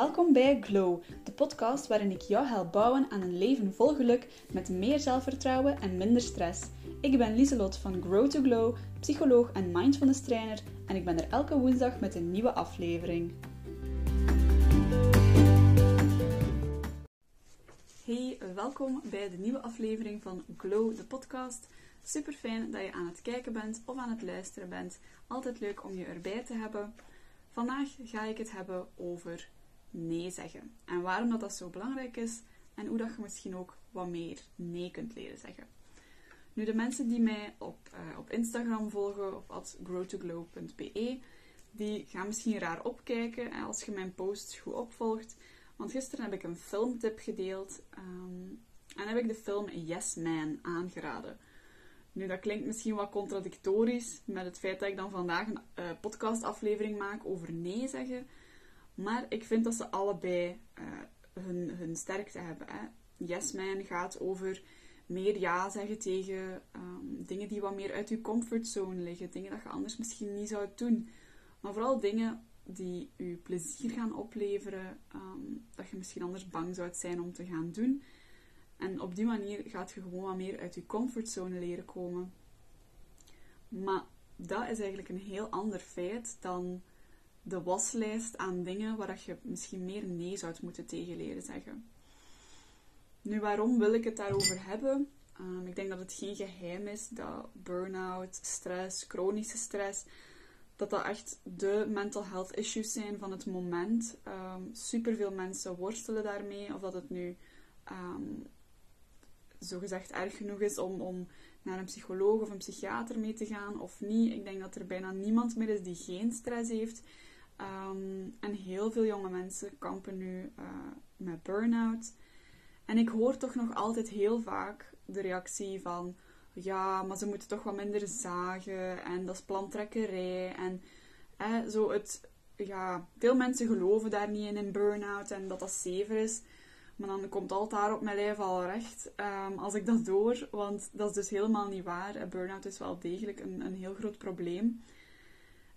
Welkom bij Glow, de podcast waarin ik jou help bouwen aan een leven vol geluk met meer zelfvertrouwen en minder stress. Ik ben Lieselot van Grow to Glow, psycholoog en mindfulness trainer en ik ben er elke woensdag met een nieuwe aflevering. Hey, welkom bij de nieuwe aflevering van Glow, de podcast. Super fijn dat je aan het kijken bent of aan het luisteren bent. Altijd leuk om je erbij te hebben. Vandaag ga ik het hebben over nee zeggen. En waarom dat, dat zo belangrijk is en hoe dat je misschien ook wat meer nee kunt leren zeggen. Nu, de mensen die mij op, uh, op Instagram volgen, op growtoglow.be, die gaan misschien raar opkijken als je mijn posts goed opvolgt. Want gisteren heb ik een filmtip gedeeld um, en heb ik de film Yes Man aangeraden. Nu, dat klinkt misschien wat contradictorisch met het feit dat ik dan vandaag een uh, podcastaflevering maak over nee zeggen. Maar ik vind dat ze allebei uh, hun, hun sterkte hebben. Hè. Yes Man gaat over meer ja zeggen tegen um, dingen die wat meer uit je comfortzone liggen. Dingen dat je anders misschien niet zou doen. Maar vooral dingen die je plezier gaan opleveren. Um, dat je misschien anders bang zou zijn om te gaan doen. En op die manier gaat je gewoon wat meer uit je comfortzone leren komen. Maar dat is eigenlijk een heel ander feit dan de waslijst aan dingen waar je misschien meer nee zou moeten tegen leren zeggen. Nu, waarom wil ik het daarover hebben? Um, ik denk dat het geen geheim is dat burn-out, stress, chronische stress, dat dat echt de mental health issues zijn van het moment. Um, ehm, Super veel mensen worstelen daarmee, of dat het nu um, zogezegd erg genoeg is om, om naar een psycholoog of een psychiater mee te gaan of niet. Ik denk dat er bijna niemand meer is die geen stress heeft. Um, en heel veel jonge mensen kampen nu uh, met burn-out. En ik hoor toch nog altijd heel vaak de reactie van... Ja, maar ze moeten toch wat minder zagen. En dat is plantrekkerij. En eh, zo het... Ja, veel mensen geloven daar niet in, in burn-out. En dat dat zever is. Maar dan komt altijd daar op mijn lijf al recht um, als ik dat door. Want dat is dus helemaal niet waar. Burn-out is wel degelijk een, een heel groot probleem.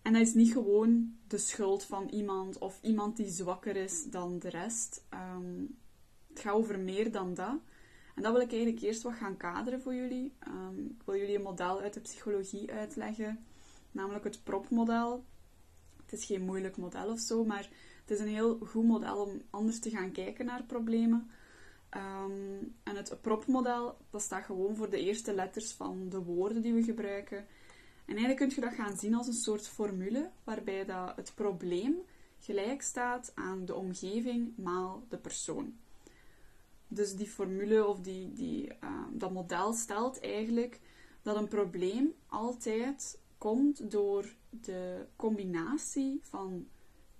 En dat is niet gewoon de schuld van iemand of iemand die zwakker is dan de rest. Um, het gaat over meer dan dat. En dat wil ik eigenlijk eerst wat gaan kaderen voor jullie. Um, ik wil jullie een model uit de psychologie uitleggen, namelijk het PROP-model. Het is geen moeilijk model of zo, maar het is een heel goed model om anders te gaan kijken naar problemen. Um, en het PROP-model, dat staat gewoon voor de eerste letters van de woorden die we gebruiken. En eigenlijk kun je dat gaan zien als een soort formule waarbij dat het probleem gelijk staat aan de omgeving maal de persoon. Dus die formule of die, die, uh, dat model stelt eigenlijk dat een probleem altijd komt door de combinatie van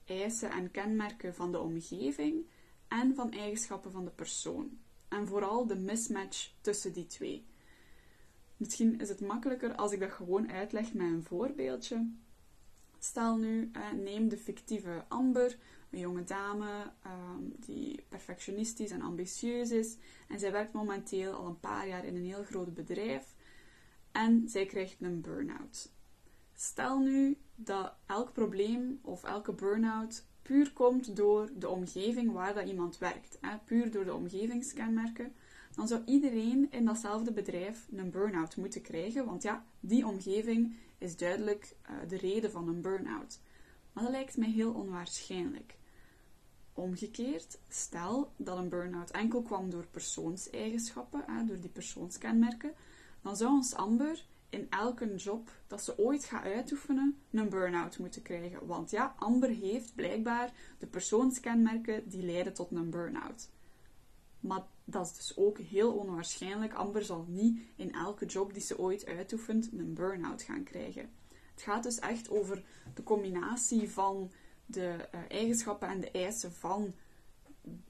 eisen en kenmerken van de omgeving en van eigenschappen van de persoon. En vooral de mismatch tussen die twee. Misschien is het makkelijker als ik dat gewoon uitleg met een voorbeeldje. Stel nu, neem de fictieve Amber, een jonge dame um, die perfectionistisch en ambitieus is. En zij werkt momenteel al een paar jaar in een heel groot bedrijf. En zij krijgt een burn-out. Stel nu dat elk probleem of elke burn-out puur komt door de omgeving waar dat iemand werkt. Hè? Puur door de omgevingskenmerken dan zou iedereen in datzelfde bedrijf een burn-out moeten krijgen. Want ja, die omgeving is duidelijk uh, de reden van een burn-out. Maar dat lijkt mij heel onwaarschijnlijk. Omgekeerd, stel dat een burn-out enkel kwam door persoonseigenschappen, hè, door die persoonskenmerken, dan zou ons Amber in elke job dat ze ooit gaat uitoefenen een burn-out moeten krijgen. Want ja, Amber heeft blijkbaar de persoonskenmerken die leiden tot een burn-out. Maar dat is dus ook heel onwaarschijnlijk. Amber zal niet in elke job die ze ooit uitoefent een burn-out gaan krijgen. Het gaat dus echt over de combinatie van de uh, eigenschappen en de eisen van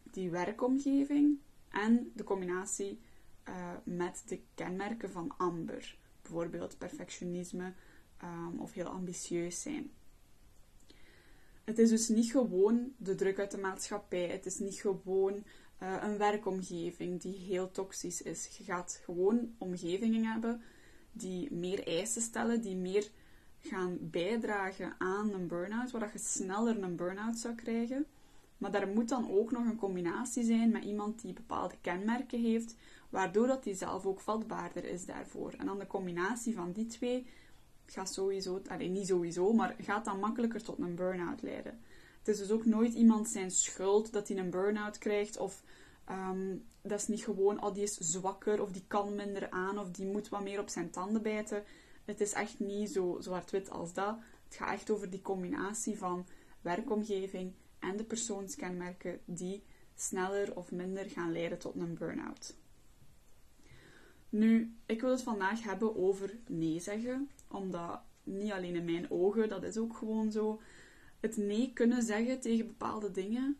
die werkomgeving en de combinatie uh, met de kenmerken van Amber. Bijvoorbeeld perfectionisme um, of heel ambitieus zijn. Het is dus niet gewoon de druk uit de maatschappij. Het is niet gewoon uh, een werkomgeving die heel toxisch is. Je gaat gewoon omgevingen hebben die meer eisen stellen, die meer gaan bijdragen aan een burn-out, waar je sneller een burn-out zou krijgen. Maar daar moet dan ook nog een combinatie zijn met iemand die bepaalde kenmerken heeft, waardoor dat die zelf ook vatbaarder is daarvoor. En dan de combinatie van die twee gaat sowieso, niet sowieso, maar gaat dan makkelijker tot een burn-out leiden. Het is dus ook nooit iemand zijn schuld dat hij een burn-out krijgt of ehm, dat is niet gewoon, oh die is zwakker of die kan minder aan of die moet wat meer op zijn tanden bijten. Het is echt niet zo zwart-wit als dat. Het gaat echt over die combinatie van werkomgeving en de persoonskenmerken die sneller of minder gaan leiden tot een burn-out. Nu, ik wil het vandaag hebben over nee zeggen, omdat niet alleen in mijn ogen, dat is ook gewoon zo. Het nee kunnen zeggen tegen bepaalde dingen,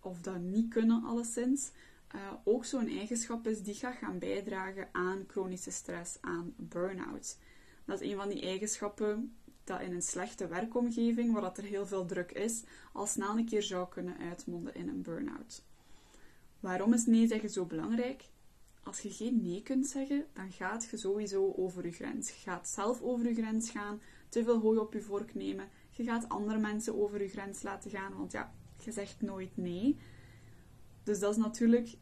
of dat niet kunnen alleszins, uh, ook zo'n eigenschap is die gaat gaan bijdragen aan chronische stress, aan burn-out. Dat is een van die eigenschappen dat in een slechte werkomgeving, waar dat er heel veel druk is, al snel een keer zou kunnen uitmonden in een burn-out. Waarom is nee zeggen zo belangrijk? Als je geen nee kunt zeggen, dan gaat je sowieso over je grens. Je gaat zelf over je grens gaan, te veel hooi op je vork nemen. Je gaat andere mensen over je grens laten gaan, want ja, je zegt nooit nee. Dus dat is natuurlijk,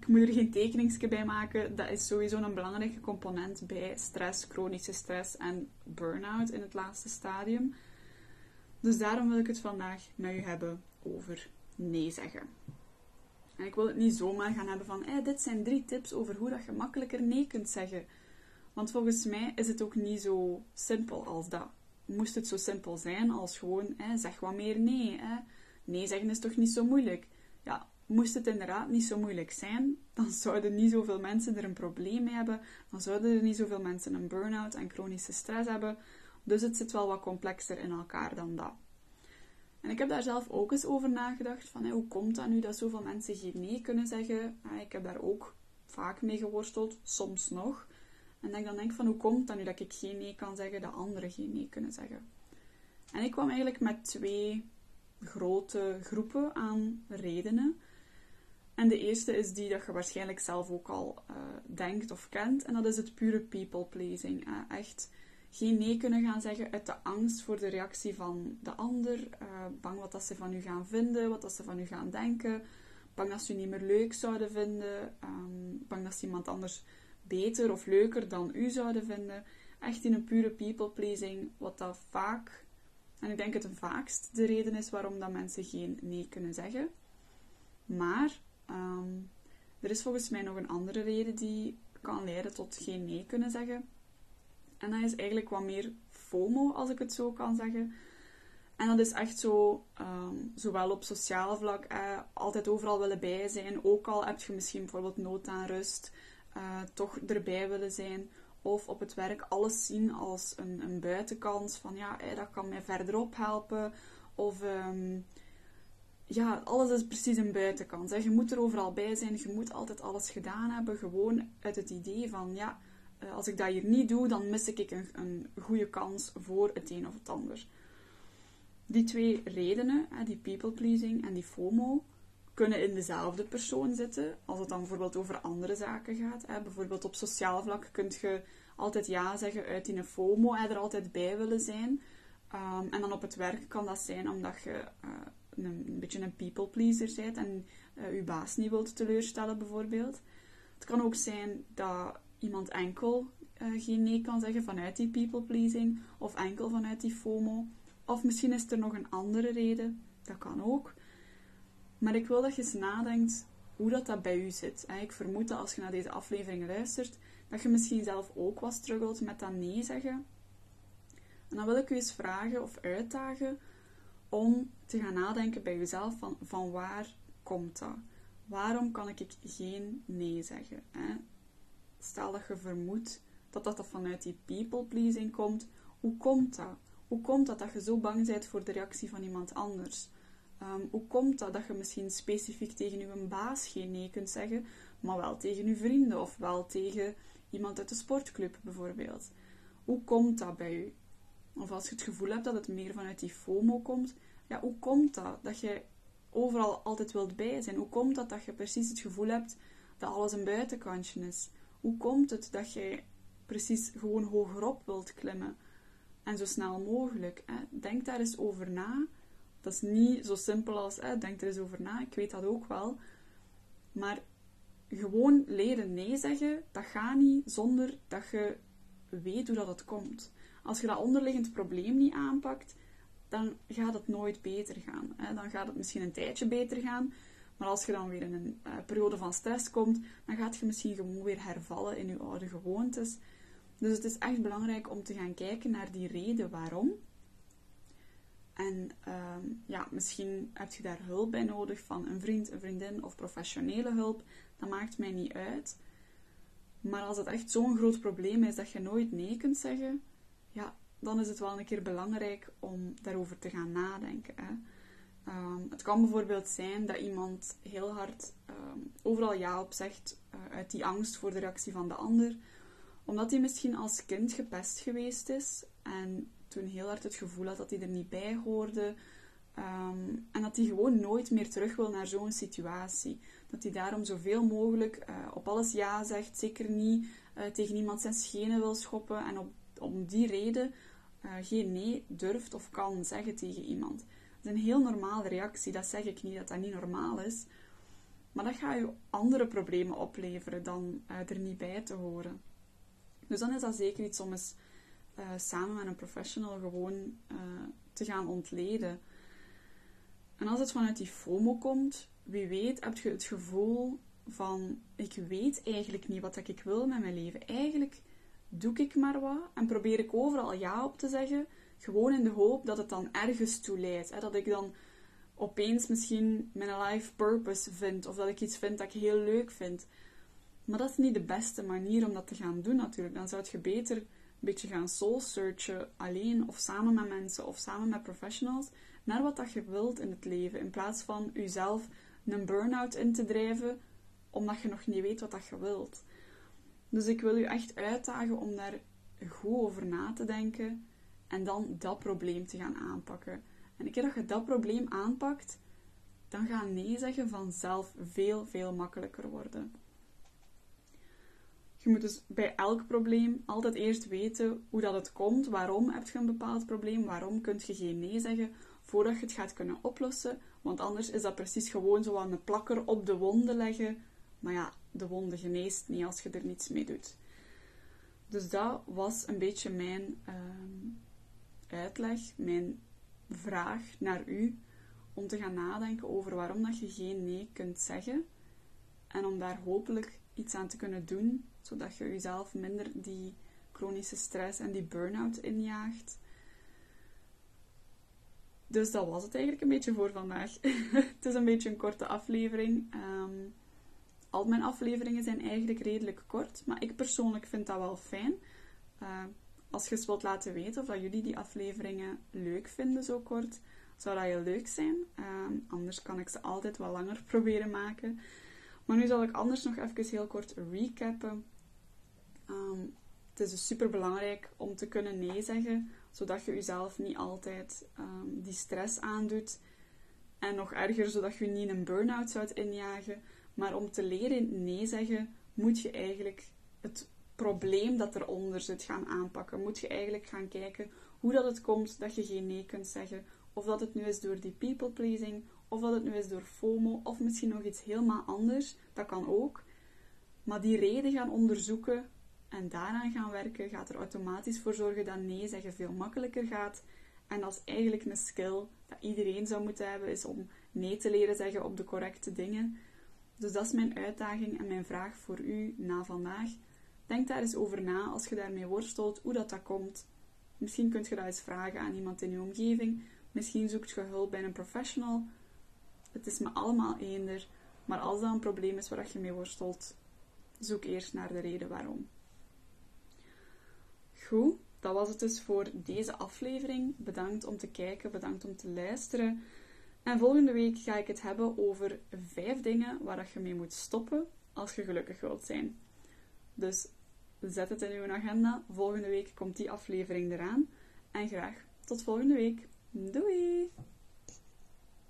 ik moet er geen tekeningsje bij maken. Dat is sowieso een belangrijke component bij stress, chronische stress en burn-out in het laatste stadium. Dus daarom wil ik het vandaag met u hebben over nee zeggen. En ik wil het niet zomaar gaan hebben van, hey, dit zijn drie tips over hoe dat je makkelijker nee kunt zeggen. Want volgens mij is het ook niet zo simpel als dat. Moest het zo simpel zijn als gewoon, hey, zeg wat meer nee. Hè? Nee zeggen is toch niet zo moeilijk? Ja, moest het inderdaad niet zo moeilijk zijn, dan zouden niet zoveel mensen er een probleem mee hebben. Dan zouden er niet zoveel mensen een burn-out en chronische stress hebben. Dus het zit wel wat complexer in elkaar dan dat. En ik heb daar zelf ook eens over nagedacht, van hoe komt dat nu dat zoveel mensen geen nee kunnen zeggen? ik heb daar ook vaak mee geworsteld, soms nog. En dat ik dan denk van, hoe komt dat nu dat ik geen nee kan zeggen, dat anderen geen nee kunnen zeggen? En ik kwam eigenlijk met twee grote groepen aan redenen. En de eerste is die dat je waarschijnlijk zelf ook al uh, denkt of kent. En dat is het pure people pleasing. echt geen nee kunnen gaan zeggen uit de angst voor de reactie van de ander. Uh, bang wat dat ze van u gaan vinden, wat dat ze van u gaan denken. Bang dat ze u niet meer leuk zouden vinden. Um, bang dat ze iemand anders beter of leuker dan u zouden vinden. Echt in een pure people pleasing, wat dat vaak, en ik denk het vaakst, de reden is waarom dat mensen geen nee kunnen zeggen. Maar um, er is volgens mij nog een andere reden die kan leiden tot geen nee kunnen zeggen. En dat is eigenlijk wat meer FOMO, als ik het zo kan zeggen. En dat is echt zo, um, zowel op sociaal vlak, eh, altijd overal willen bij zijn. Ook al heb je misschien bijvoorbeeld nood aan rust, uh, toch erbij willen zijn. Of op het werk alles zien als een, een buitenkans. Van ja, eh, dat kan mij verderop helpen. Of um, ja, alles is precies een buitenkant. Hè. Je moet er overal bij zijn, je moet altijd alles gedaan hebben. Gewoon uit het idee van, ja, eh, als ik dat hier niet doe, dan mis ik een, een goede kans voor het een of het ander. Die twee redenen, die people pleasing en die FOMO, kunnen in dezelfde persoon zitten. Als het dan bijvoorbeeld over andere zaken gaat. Bijvoorbeeld op sociaal vlak kun je altijd ja zeggen uit in een FOMO en er altijd bij willen zijn. Ehm, en dan op het werk kan dat zijn omdat je uh, een, beetje een people pleaser bent en uh, je baas niet wilt teleurstellen bijvoorbeeld. Het kan ook zijn dat iemand enkel uh, geen nee kan zeggen vanuit die people pleasing of enkel vanuit die FOMO. Of misschien is er nog een andere reden, dat kan ook. Maar ik wil dat je eens nadenkt hoe dat, dat bij u zit. Ik vermoed dat als je naar deze aflevering luistert, dat je misschien zelf ook wat struggelt met dat nee zeggen. En dan wil ik u eens vragen of uitdagen om te gaan nadenken bij jezelf van, van waar komt dat? Waarom kan ik geen nee zeggen? Stel dat je vermoedt dat dat vanuit die people pleasing komt. Hoe komt dat? Hoe komt dat dat je zo bang bent voor de reactie van iemand anders? Ehm, hoe komt dat dat je misschien specifiek tegen je baas geen nee kunt zeggen, maar wel tegen je vrienden of wel tegen iemand uit de sportclub bijvoorbeeld? Hoe komt dat bij u? Of als je het gevoel hebt dat het meer vanuit die FOMO komt, ja, hoe komt dat? Dat je overal altijd wilt bij zijn. Hoe komt dat dat je precies het gevoel hebt dat alles een buitenkantje is? Hoe komt het dat je precies gewoon hogerop wilt klimmen? En zo snel mogelijk. Denk daar eens over na Dat is niet zo simpel als, eh, denk er eens over na, ik weet dat ook wel. Maar gewoon leren nee zeggen, dat gaat niet zonder dat je weet hoe dat het komt. Als je dat onderliggend probleem niet aanpakt, dan gaat het nooit beter gaan. Hè? Dan gaat het misschien een tijdje beter gaan, maar als je dan weer in een uh, periode van stress komt, dan gaat je misschien gewoon weer hervallen in je oude gewoontes. Dus het is echt belangrijk om te gaan kijken naar die reden waarom. En uh, ja, misschien heb je daar hulp bij nodig van een vriend, een vriendin of professionele hulp. Dat maakt mij niet uit. Maar als het echt zo'n groot probleem is dat je nooit nee kunt zeggen, ja, dan is het wel een keer belangrijk om daarover te gaan nadenken. Hè. Um, het kan bijvoorbeeld zijn dat iemand heel hard um, overal ja op zegt uh, uit die angst voor de reactie van de ander, omdat hij misschien als kind gepest geweest is en toen heel hard het gevoel had dat hij er niet bij hoorde. Um, en dat hij gewoon nooit meer terug wil naar zo'n situatie. Dat hij daarom zoveel mogelijk uh, op alles ja zegt, zeker niet uh, tegen iemand zijn schenen wil schoppen en op, om die reden uh, geen nee durft of kan zeggen tegen iemand. Dat is een heel normale reactie, dat zeg ik niet dat dat niet normaal is. Maar dat gaat je andere problemen opleveren dan er niet bij te horen. Dus dan is dat zeker iets om eens uh, samen met een professional gewoon uh, te gaan ontleden. En als het vanuit die FOMO komt, wie weet heb je het gevoel van ik weet eigenlijk niet wat ik wil met mijn leven. Eigenlijk doe ik maar wat en probeer ik overal ja op te zeggen, gewoon in de hoop dat het dan ergens toe leidt. Hè? Dat ik dan opeens misschien mijn life purpose vind of dat ik iets vind dat ik heel leuk vind. Maar dat is niet de beste manier om dat te gaan doen natuurlijk. Dan zou je beter beetje gaan soul searchen alleen of samen met mensen of samen met professionals naar wat dat je wilt in het leven. In plaats van jezelf een burn-out in te drijven omdat je nog niet weet wat dat je wilt. Dus ik wil je echt uitdagen om daar goed over na te denken en dan dat probleem te gaan aanpakken. En een keer dat je dat probleem aanpakt, dan gaat nee zeggen vanzelf veel, veel makkelijker worden. Je moet dus bij elk probleem altijd eerst weten hoe dat het komt. Waarom heb je een bepaald probleem? Waarom kun je geen nee zeggen voordat je het gaat kunnen oplossen? Want anders is dat precies gewoon zo aan een plakker op de wonden leggen. Maar ja, de wonde geneest niet als je er niets mee doet. Dus dat was een beetje mijn uh, uitleg, mijn vraag naar u. Om te gaan nadenken over waarom dat je geen nee kunt zeggen. En om daar hopelijk iets aan te kunnen doen, zodat je jezelf minder die chronische stress en die burn-out injaagt. Dus dat was het eigenlijk een beetje voor vandaag. het is een beetje een korte aflevering. Um, al mijn afleveringen zijn eigenlijk redelijk kort, maar ik persoonlijk vind dat wel fijn. Uh, als je eens wilt laten weten of dat jullie die afleveringen leuk vinden, zo kort, zou dat heel leuk zijn. Um, anders kan ik ze altijd wat langer proberen maken. Maar nu zal ik anders nog even heel kort recappen. Het is dus super belangrijk om te kunnen nee zeggen, zodat je jezelf niet altijd um, die stress aandoet. En nog erger, zodat je niet een burn-out zou injagen. Maar om te leren nee zeggen, moet je eigenlijk het probleem dat eronder zit gaan aanpakken. Moet je eigenlijk gaan kijken hoe dat het komt dat je geen nee kunt zeggen. Of dat het nu is door die people pleasing, of dat het nu is door FOMO, of misschien nog iets helemaal anders. Dat kan ook. Maar die reden gaan onderzoeken en daaraan gaan werken, gaat er automatisch voor zorgen dat nee zeggen veel makkelijker gaat. En dat is eigenlijk een skill dat iedereen zou moeten hebben, is om nee te leren zeggen op de correcte dingen. Dus dat is mijn uitdaging en mijn vraag voor u na vandaag. Denk daar eens over na als je daarmee worstelt, hoe dat, dat komt. Misschien kunt je dat eens vragen aan iemand in je omgeving. Misschien zoekt je hulp bij een professional. Het is me allemaal eender. Maar als dat een probleem is waar je mee worstelt, zoek eerst naar de reden waarom. Goed, dat was het dus voor deze aflevering. Bedankt om te kijken, bedankt om te luisteren. En volgende week ga ik het hebben over vijf dingen waar je mee moet stoppen als je gelukkig wilt zijn. Dus zet het in uw agenda. Volgende week komt die aflevering eraan. En graag tot volgende week. Doei!